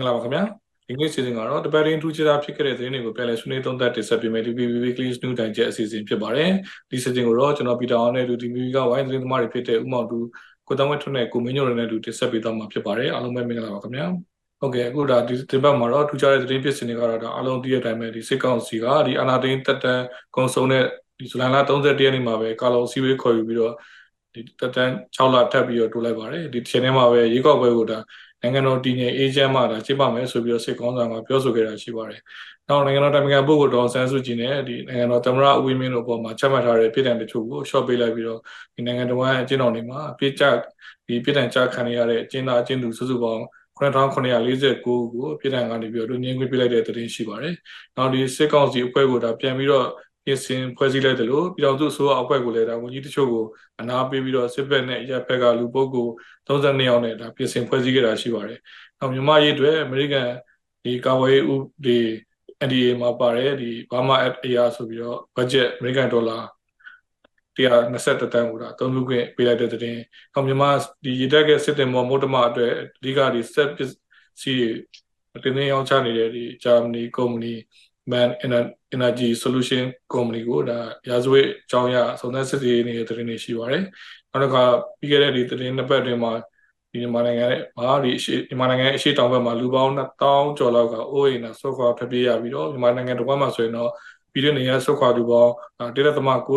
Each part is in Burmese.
င်္ဂလာပါခင်ဗျာဒီနေ့စီစဉ်ကတော့တပတ်ရင်းထူးခြားတာဖြစ်ခဲ့တဲ့သတင်းတွေကိုပြန်လည်ဆွေးနွေးသုံးသပ်တင်ဆက်ပေးမယ်ဒီ PPP Weekly News Digest အစီအစဉ်ဖြစ်ပါတယ်ဒီစီစဉ်ကိုတော့ကျွန်တော်ပီတာအောင်နဲ့လူဒီမီကဝိုင်းသတင်းသမားတွေဖြစ်တဲ့ဦးမောင်တူကိုတန်းဝက်ထွန်းနဲ့ကိုမင်းညိုတွေနဲ့လူတင်ဆက်ပေးသွားမှာဖြစ်ပါတယ်အားလုံးပဲမင်္ဂလာပါခင်ဗျာဟုတ်ကဲ့အခုဒါဒီတင်ပတ်မှာတော့ထူးခြားတဲ့သတင်းဖြစ်စဉ်တွေကတော့ဒါအားလုံးသိရတဲ့အတိုင်းပဲဒီစစ်ကောင်စီကဒီအာနာသိန်းတက်တန်းကုံစုံတဲ့ဒီဇူလိုင်လ31ရက်နေ့မှာပဲကာလောစီဝေးခေါ်ယူပြီးတော့ဒီတက်တန်း6လထပ်ပြီးတော့တိုးလိုက်ပါတယ်ဒီချိန်ထဲမှာပဲရေကောက်ပွဲကိုဒါ နိုင်ငံတော်တည်ငြိမ်အေးချမ်းမှဒါကျင်းပမယ်ဆိုပြီးတော့စစ်ကောင်းဆောင်ကပြောဆိုခဲ့တာရှိပါတယ်။နောက်နိုင်ငံတော်တိုင်ပင်ခံပုဂ္ဂိုလ်ဒေါ်ဆန်းစုကြည်နဲ့ဒီနိုင်ငံတော်သမ္မတဦးဝင်းမြင့်တို့ပေါ်မှာချက်မှတ်ထားတဲ့ပြည်ထောင်တချို့ကိုရှော့ပေးလိုက်ပြီးတော့ဒီနိုင်ငံတော်ရဲ့အကျဉ်းတော်တွေမှာပြစ်ချဒီပြည်ထောင်ချခံရတဲ့အကျဉ်းသားအကျဉ်းသူစုစုပေါင်း9949ကိုပြည်ထောင်ကနေပြီးတော့လူငင်းခွင့်ပြလိုက်တဲ့သတင်းရှိပါတယ်။နောက်ဒီစစ်ကောင်စီအဖွဲ့ကိုဒါပြန်ပြီးတော့ ပြင်ဆင်ဖွဲ့စည်းလိုက်တယ်လို့ပြည်တော်စုအစိုးရအဖွဲ့ကိုလည်းဒါဝန်ကြီးတချို့ကိုအနာပေးပြီးတော့စစ်ဘက်နဲ့ရပ်ဘက်ကလူပုဂ္ဂိုလ်32ယောက်နဲ့ဒါပြင်ဆင်ဖွဲ့စည်းခဲ့တာရှိပါတယ်။နောက်မြန်မာရေးအတွက်အမေရိကန်ဒီကာဝေးဥဒီ NDA မှာပါတယ်ဒီ Burma Act AR ဆိုပြီးတော့ budget အမေရိကန်ဒေါ်လာ121တန်းကိုဒါအသုံးပြုခွင့်ပေးလိုက်တဲ့တဲ့။နောက်မြန်မာဒီရတက်ကစစ်တင်မော်မုတ်တမအတွက်အဓိကဒီ set စီတင်းတင်းရောက်ချနေတဲ့ဒီဂျာမနီကုမ္ပဏီ Man Energy Solution Company ကိုဒါရာဇဝတ်အကြောင်းအရာစုံစမ်းစစ်ဆေးနေတဲ့သတင်းတွေရှိပါတယ်။နောက်တစ်ခါပြီးခဲ့တဲ့ဒီသတင်းနှစ်ပတ်တွင်မှာဒီမြန်မာနိုင်ငံရဲ့မာဒီအရှိမြန်မာနိုင်ငံရဲ့အရှိတောင်ဘက်မှာလူပေါင်း1000ကျော်လောက်ကအိုးအိမ်နဲ့ဆော့ခွာဖပြေးရပြီးတော့မြန်မာနိုင်ငံတစ်ဝက်မှာဆိုရင်တော့ပြည်တွင်းနေရဆော့ခွာလူပေါင်း1.9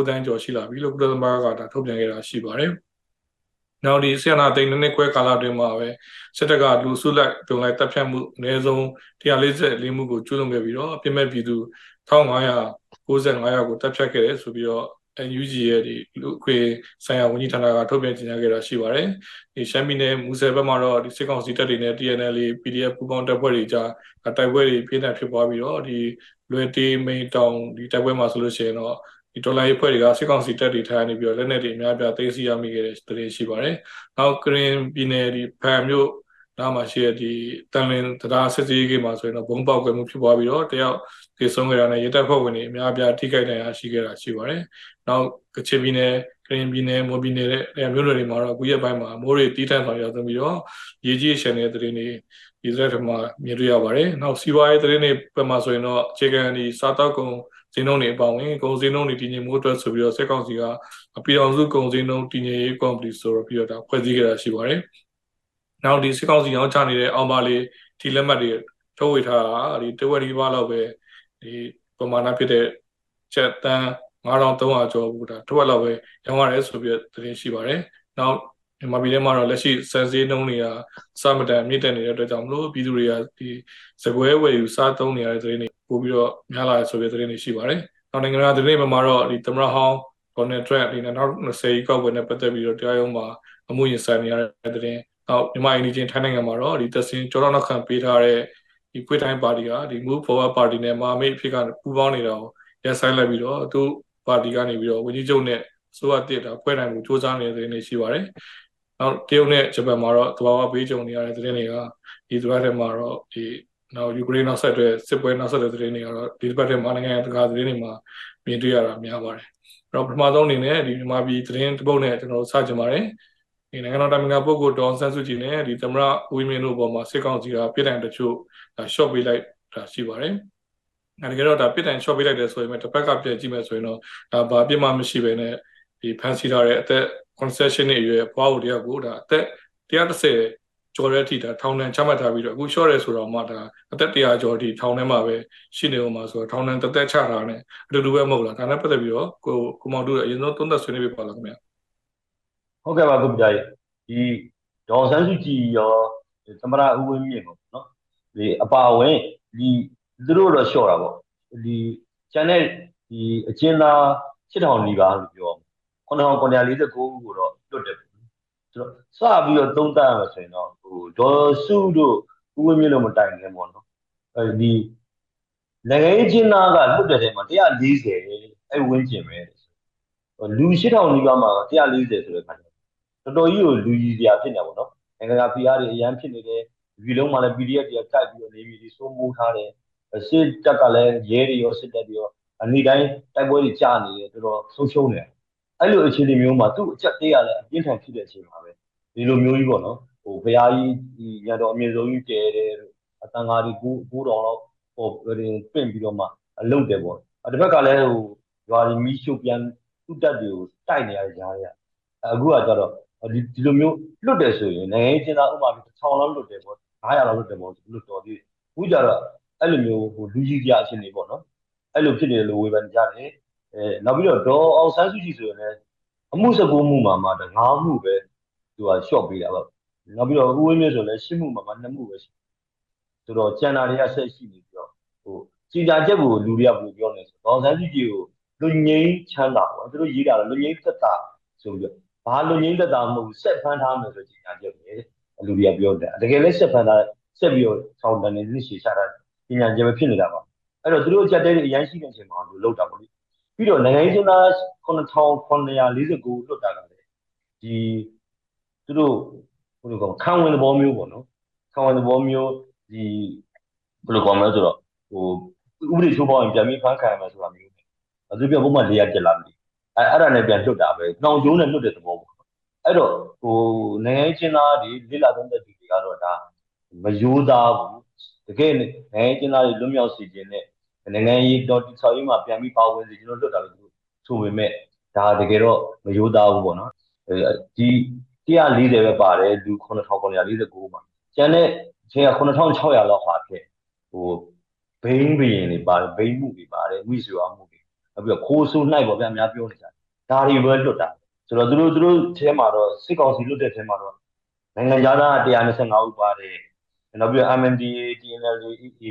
တန်းကျော်ရှိလာပြီလို့ကုလသမဂ္ဂကဒါထုတ်ပြန်ခဲ့တာရှိပါတယ်။နောက်ဒီဆီယနာတိန်နှစ်ခွဲကာလအတွင်းမှာပဲစစ်တပ်ကလူစုလိုက်တုံလိုက်တပ်ဖြတ်မှုအနည်းဆုံး144မှုကိုကျူးလွန်ခဲ့ပြီးတော့အပြစ်မဲ့ပြည်သူ 1595ယောက်ကိုတပ်ဖြတ်ခဲ့တယ်ဆိုပြီးတော့ NUG ရဲ့ဒီလူခွေဆိုင်ရာဝန်ကြီးဌာနကထုတ်ပြန်ကြေညာခဲ့တာရှိပါတယ်။ဒီရှမ်းပြည်နယ်မူဆယ်ဘက်မှာတော့ဒီစစ်ကောင်စီတပ်တွေနဲ့ TNL PDF ပူးပေါင်းတပ်ဖွဲ့တွေကြားတိုက်ပွဲတွေပြင်းထန်ဖြစ်ပွားပြီးတော့ဒီလွယ်တေးမိန်တောင်ဒီတိုက်ပွဲမှာဆိုလို့ရှိရင်တော့ဒီဒေါ်လာရေးဖွဲ့တွေကစစ်ကောင်စီတပ်တွေထားနေပြီးတော့လက်နက်တွေအများပြသိမ်းဆည်းရမိခဲ့တဲ့သတင်းရှိပါတယ်။နောက်ကရင်ပြည်နယ်ဒီဖန်မြို့နားမှာရှိတဲ့ဒီတန်လင်းတရားစစ်စေးကြီးမှာဆိုရင်တော့ဘုံပေါက်ကွယ်မှုဖြစ်ပွားပြီးတော့တယောက် သေဆုံးခဲ့တာနဲ့ရဲတပ်ဖွဲ့ဝင်တွေအများပြထိခိုက်ဒဏ်ရာရှိခဲ့တာရှိပါတယ်။နောက်ကချင်ပြည်နယ်ကရင်ပြည်နယ်မော်ပြည်နယ်တဲ့မြို့နယ်တွေမှာတော့အခုရက်ပိုင်းမှာမိုးတွေတီးတန့်ဆောင်ရောက်ပြီးတော့ရေကြီးရှန်တဲ့သတင်းတွေဒီသရက်ထမှာမြင်တွေ့ရပါတယ်။နောက်စီးပွားရေးသတင်းတွေဘက်မှာဆိုရင်တော့အခြေခံဒီစားတောက်ကုန်ဈေးနှုန်းတွေအပေါဝင်ကုန်ဈေးနှုန်းတွေတည်ငြိမ်မှုအတွက်ဆိုပြီးတော့စက်ကောင်စီကပြည်အောင်စုကုန်ဈေးနှုန်းတည်ငြိမ်ရေးကော်မတီဆိုတော့ပြီးတော့ဒါဖွဲ့စည်းခဲ့တာရှိပါတယ်။နောက်ဒီစက်ကောင်စီအောင်ချနေတဲ့အောင်ပါလေးဒီလက်မှတ်တွေထုတ်ဝေထားတာဒီတဝက်ဒီပါလောက်ပဲ ဒီပမာဏဖြစ်တဲ့ချက်တန်း9300ကျော်ဘူးဒါတစ်ဝက်လောက်ပဲရောင်းရတယ်ဆိုပြီးသတင်းရှိပါတယ်။နောက်မြန်မာပြည်ထဲမှာတော့လက်ရှိစံစည်းနှုန်းတွေကစမတန်မြင့်တက်နေတဲ့အတွက်ကြောင့်မလို့ပြည်သူတွေကဒီစကွဲဝယ်ယူစားသုံးနေရတဲ့သတင်းတွေပို့ပြီးတော့များလာဆိုတဲ့သတင်းတွေရှိပါတယ်။နောက်နိုင်ငံသားသတင်းတွေမှာတော့ဒီသမရဟောင်း Donald Trump ဒီနောက်20ကောက်ပွဲနဲ့ပတ်သက်ပြီးတော့တရားရုံးမှာအမှုရင်ဆိုင်နေရတဲ့သတင်း။နောက်မြန်မာအင်ဒီဂျင်ထိုင်းနိုင်ငံမှာတော့ဒီသစင်ကျော်တော်နောက်ခံပေးထားတဲ့ ဒီခွေးတိုင်းပါတီကဒီ Move Forward Party နဲ့မဟာမိတ်အဖြစ်ကပူးပေါင်းနေတာကိုရပ်ဆိုင်းလိုက်ပြီးတော့သူပါတီကနေပြီးတော့ဝန်ကြီးချုပ်နဲ့ဆိုရတစ်တာဖွဲ့နိုင်မှုစ조사နေတဲ့သတင်းတွေရှိပါတယ်။နောက်တရုတ်နဲ့ဂျပန်မှာတော့သဘာဝဘေးကြုံနေရတဲ့သတင်းတွေကဒီသဘာဝထဲမှာတော့ဒီနောက်ယူကရိန်းနောက်ဆက်တွဲစစ်ပွဲနောက်ဆက်တွဲသတင်းတွေကတော့ဒီတစ်ပတ်ထဲမှာနိုင်ငံတကာသတင်းတွေမှာမြင်တွေ့ရတာများပါတယ်။အဲ့တော့ပထမဆုံးအနေနဲ့ဒီမြန်မာပြည်သတင်းတစ်ပုဒ်နဲ့ကျွန်တော်စကြင်ပါတယ်။ ဒီနိုင်ငံတော်တိုင်ပင်ခံပုဂ္ဂိုလ်ဒေါ်ဆန်းစုကြည်နဲ့ဒီသမရဝီမင်းတို့ပေါ်မှာစစ်ကောင်စီကပြည်တိုင်တချို့ဒါရှော့ပေးလိုက်တာရှိပါတယ်။အဲဒါကတော့ဒါပြည်တိုင်ရှော့ပေးလိုက်တယ်ဆိုရင်တစ်ဖက်ကပြန်ကြည့်မယ်ဆိုရင်တော့ဒါဘာပြစ်မှမရှိဘဲနဲ့ဒီဖန်စီထားတဲ့အသက် concession ရဲ့အရွယ်ဘွားကိုတယောက်ကိုဒါအသက်130ကျော်တဲ့အထိဒါထောင်ဒဏ်ချမှတ်ထားပြီးတော့အခုလျှော့ရဲဆိုတော့မှဒါအသက်100ကျော်အထိထောင်ထဲမှာပဲရှိနေအောင်မှာဆိုတော့ထောင်ဒဏ်တစ်သက်ချတာနဲ့အတူတူပဲမဟုတ်လားဒါနဲ့ပတ်သက်ပြီးတော့ကိုကိုမောင်တို့အရင်ဆုံးသုံးသပ်ဆွေးနွေးပြပါလားခင်ဗျာ ဟုတ်ကဲ့ပါကိုပြကြီးဒီဒေါ်ဆန်းစုကြည်ရောသမရဦးဝင်းမြင့်ပေါ့နော်ဒီအပါဝင်ဒီသူတို့တော့လျှော့တာပေါ့ဒီကျန်တဲ့ဒီအကျဉ်းသား8000နီးပါးလို့ပြော9949ကိုတော့လွတ်တယ်ဆိုတော့စပြီးတော့သုံးသပ်ရမယ်ဆိုရင်တော့ဟိုဒေါ်စုတို့ဦးဝင်းမြင့်လို့မတိုင်ခင်ပေါ့နော်အဲဒီနိုင်ငံရေးကျင်းသားကလွတ်တဲ့ထဲမှာ140အဲဝင်းကျင်ပဲလူ8000နီးပါးမှာ140ဆိုတဲ့ခါကျ တော်တော်ကြီးကိုလူကြီးစရာဖြစ်နေပါတော့နိုင်ငံက PR တွေအရန်ဖြစ်နေတယ်ဒီလုံးမှာလည်း PDF တွေကကြိုက်ပြီးတော့နေပြည်တော်စိုးမိုးထားတယ်စစ်တပ်ကလည်းရဲတွေရောစစ်တပ်တွေရောအနည်းတိုင်းတိုက်ပွဲတွေကြာနေတယ်တော်တော်ဆုံးရှုံးနေတယ်အဲ့လိုအခြေအနေမျိုးမှာသူ့အချက်သေးရလဲအပြင်းထန်ဖြစ်တဲ့အချိန်မှာပဲဒီလိုမျိုးကြီးပေါ့နော်ဟိုဘုရားကြီးဒီညတော်အမြင့်ဆုံးကြီးကျဲတယ်တန်ဃာတွေကိုကိုးတော်လောက်ဟိုပြင်ပြီးတော့မှလုတ်တယ်ပေါ့တစ်ဖက်ကလည်းဟိုရွာတွေမီးရှို့ပြန်သူ့တက်တွေကိုတိုက်နေရတဲ့ကြားရအခုကကြတော့ ဒီဒီလိုမျိုးလွတ်တယ်ဆိုရင်နိုင်ငံရေးကျင်းသားဥပမာ1000လောက်လွတ်တယ်ပေါ့900လောက်လွတ်တယ်ပေါ့လွတ်တော်သေးဘူးကြတော့အဲ့လိုမျိုးဟိုလူကြီးကြအချင်းတွေပေါ့နော်အဲ့လိုဖြစ်နေတယ်လို့ဝေဖန်ကြတယ်အဲနောက်ပြီးတော့ဒေါ်အောင်ဆန်းစုကြည်ဆိုရင်လည်းအမှုစကူမှုမှာမှာငါးမှုပဲသူကရှော့ပေးတာပေါ့နောက်ပြီးတော့ဦးဝင်းမြင့်ဆိုလည်းရှစ်မှုမှာမှာနှစ်မှုပဲဆိုတော့ကျန်တာတွေကဆက်ရှိနေပြီးတော့ဟိုကြည်ကြချက်ကိုလူတွေကဘယ်လိုပြောနေဆိုဒေါ်အောင်ဆန်းစုကြည်ကိုလူငိမ့်ချမ်းသာပေါ့သူတို့ရေးတာလူငိမ့်သက်တာဆိုပြီးတော့ ဘာလူငိမ့်သက်တာမဟုတ်ဆက်ဖမ်းထားမယ်ဆိုကြည်ကြချက်ပဲလူတွေကပြောတယ်တကယ်လည်းဆက်ဖမ်းထားဆက်ပြီးတော့ဆောင်းတန်နေသိရှေ့ချတာပညာချက်ပဲဖြစ်နေတာပါအဲ့တော့သူတို့ကြက်တဲ့အရန်ရှိတဲ့အချိန်မှာသူလောက်တာပေါ့လေပြီးတော့နိုင်ငံရေးကျင်းသား9949လွတ်တာကလည်းဒီသူတို့ဘယ်လိုကောခံဝင်သဘောမျိုးပေါ့နော်ခံဝင်သဘောမျိုးဒီဘယ်လိုကောမလဲဆိုတော့ဟိုဥပဒေချိုးဖောက်ရင်ပြန်ပြီးဖမ်းခံရမယ်ဆိုတာမျိုးပဲသူပြပုံမှန်၄ရက်တက်လာပြီ အဲအဲ့ဒါနဲ့ပြန်လွတ်တာပဲနှောင်ကျိုးနဲ့လွတ်တဲ့သဘောပေါ့အဲ့တော့ဟိုနိုင်ငံရေးကျင်းသားတွေလိလာသုံးသက်သူတွေကတော့ဒါမယိုးသားဘူးတကယ်နိုင်ငံရေးကျင်းသားတွေလွတ်မြောက်စေခြင်းနဲ့နိုင်ငံရေးတော်တိဆောက်ရေးမှာပြန်ပြီးပါဝင်စေကျွန်တော်လွတ်တာလို့သူဆိုပေမဲ့ဒါတကယ်တော့မယိုးသားဘူးပေါ့နော်ဒီ140ပဲပါတယ်လူ9949မှာကျန်တဲ့ချိန်က9600လောက်ဟာဖြစ်ဟိုဘိန်းဘရင်တွေပါတယ်ဘိန်းမှုတွေပါတယ်မိဆွေမှုတွေနောက် ပြီးတော့ခိုးဆိုးနှိုက်ပေါ့ဗျာအများပြောနေကြတယ်ဒါတွေပဲလွတ်တာဆိုတော့သူတို့သူတို့ထဲမှာတော့စစ်ကောင်စီလွတ်တဲ့ထဲမှာတော့နိုင်ငံသား125ဦးပါတယ်နောက်ပြီးတော့ MNDA TNL EE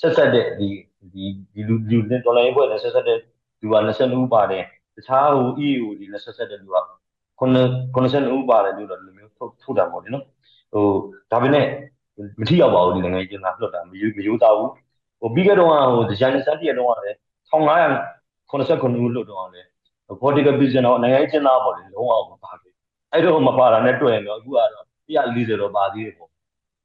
ဆက်ဆက်တဲ့ဒီဒီဒီလူလူနဲ့ဒေါ်လာရေးဖွဲ့နဲ့ဆက်ဆက်တဲ့လူက22ဦးပါတယ်တခြားဟို EU ဒီနဲ့ဆက်ဆက်တဲ့လူက90ဦးပါတယ်လို့တော့လူမျိုးထုတ်ထုတ်တာပေါ့ဒီနော်ဟိုဒါပေမဲ့မထိရောက်ပါဘူးဒီနိုင်ငံကျင်းသားလွတ်တာမယူမယူသားဘူးဟိုပြီးခဲ့တော့ဟိုဒီဇိုင်းစန်တီရတော့လည်း 1589ဦးလွတ်တော့လည်း political vision တော့နိုင်ငံကျင်းသားပေါ့လေလုံးဝမပါဘူးအဲ့တော့မပါတာနဲ့တွေ့ရင်တော့အခုကတော့140တော့ပါသေးတယ်ပေါ့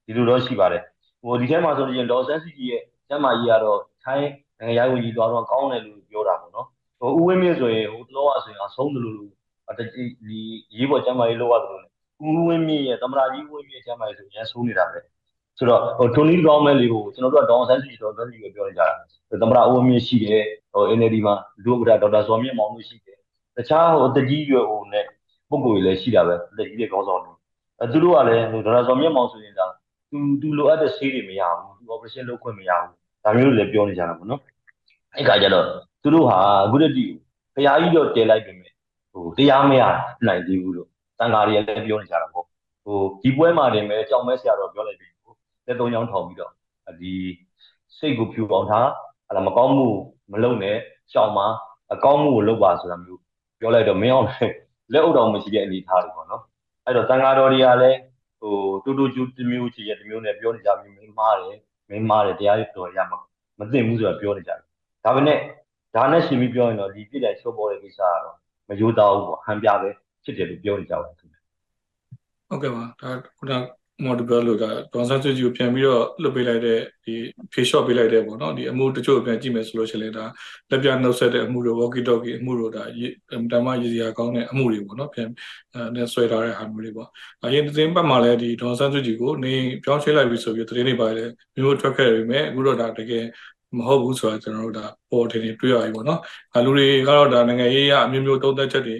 ဒီလိုတော့ရှိပါတယ်ဟိုဒီထဲမှာဆိုရင်ဒေါ်ဆန်းစီကြီးရဲ့ကျမ်းမာကြီးကတော့ထိုင်းနိုင်ငံရေးဝန်ကြီးသွားတော့ကောင်းတယ်လို့ပြောတာပေါ့နော်ဟိုဦးဝင်းမြင့်ဆိုရင်ဟိုတလောကဆိုရင်အဆုံးတယ်လို့ဒီရေးပေါ်ကျမ်းမာရေးလောက်ရတယ်ဦးဝင်းမြင့်ရဲ့သမရာကြီးဦးဝင်းမြင့်ကျမ်းမာရေးဆိုရန်ဆိုးနေတာပဲ ဆိုတော့ဟိုထိုနီကောင်းမဲ့လေးကိုကျွန်တော်တို့ကဒေါန်ဆန်းစီဒေါန်ဆန်းစီကိုပြောနေကြတာသမရာဦးဝင်းမြင့်ရှိတယ်ဟို NLD မှာလူဥက္ကဋ္ဌဒေါက်တာဇော်မြင့်မောင်တို့ရှိတယ်တခြားဟိုတကြီးရွယ်ဟိုနဲ့ပုံကိုယ်ကြီးလည်းရှိတာပဲလက်ကြီးတွေကောင်းဆောင်တယ်အဲသူတို့ကလည်းဟိုဒေါက်တာဇော်မြင့်မောင်ဆိုရင်ဒါသူသူလိုအပ်တဲ့ဆေးတွေမရဘူးသူ operation လုပ်ခွင့်မရဘူးဒါမျိုးလည်းပြောနေကြတာပေါ့နော်အဲ့ခါကျတော့သူတို့ဟာအခုတည်းကဖရာကြီးတော့တည်လိုက်ပြီမဲ့ဟိုတရားမရနိုင်သေးဘူးလို့တန်ဃာတွေလည်းပြောနေကြတာပေါ့ဟိုဒီပွဲမှာတင်ပဲကြောင်မဲဆရာတော်ပြောလိုက်ပြီ လက်သုံးချောင်းထောင်ပြီးတော့ဒီစိတ်ကိုဖြူအောင်ထားဟလာမကောင်းမှုမလုပ်နဲ့ရှောင်မှာအကောင်းမှုကိုလုပ်ပါဆိုတာမျိုးပြောလိုက်တော့မင်းအောင်လက်အုပ်တော်မရှိတဲ့အနေအထားတွေပေါ့နော်အဲ့တော့တန်ဃာတော်တွေကလည်းဟိုတူတူကျူတမျိုးချီရဲ့တမျိုးနဲ့ပြောနေကြပြီးမင်းမားတယ်မင်းမားတယ်တရားတော်ရမှာမသိဘူးဆိုတာပြောနေကြတယ်ဒါပေမဲ့ဒါနဲ့ရှင်ပြီးပြောရင်တော့ဒီပြည့်တဲ့ချိုးပေါ်တဲ့ကိစ္စကတော့မယိုးသားဘူးပေါ့ဟန်ပြပဲဖြစ်တယ်လို့ပြောနေကြပါတယ်ခင်ဗျဟုတ်ကဲ့ပါဒါခုန မော်ဒယ်လို့ကဒေါန်ဆန်ဆွေကြီးကိုပြန်ပြီးတော့လွတ်ပေးလိုက်တဲ့ဒီဖြေလျှော့ပေးလိုက်တဲ့ပေါ့နော်ဒီအမှုတချို့ပြန်ကြည့်မယ်ဆိုလို့ရှိရင်ဒါလက်ပြနှုတ်ဆက်တဲ့အမှုတွေ walkie talkie အမှုတွေဒါတမရည်စရာကောင်းတဲ့အမှုတွေပေါ့နော်ပြန်အဲဆွဲထားတဲ့ဟာမျိုးတွေပေါ့အရင်သတင်းပတ်မှာလည်းဒီဒေါန်ဆန်ဆွေကြီးကိုနေပြောင်းချလိုက်ပြီဆိုပြီးသတင်းတွေပါတယ်မျိုးထွက်ခဲ့ပြီမဲ့အခုတော့ဒါတကယ်မဟုတ်ဘူးဆိုတာကျွန်တော်တို့ဒါပေါ်ထင်နေတွေ့ရပြီပေါ့နော်။လူတွေကတော့ဒါနိုင်ငံရေးအမျိုးမျိုးသုံးသက်ချက်တွေ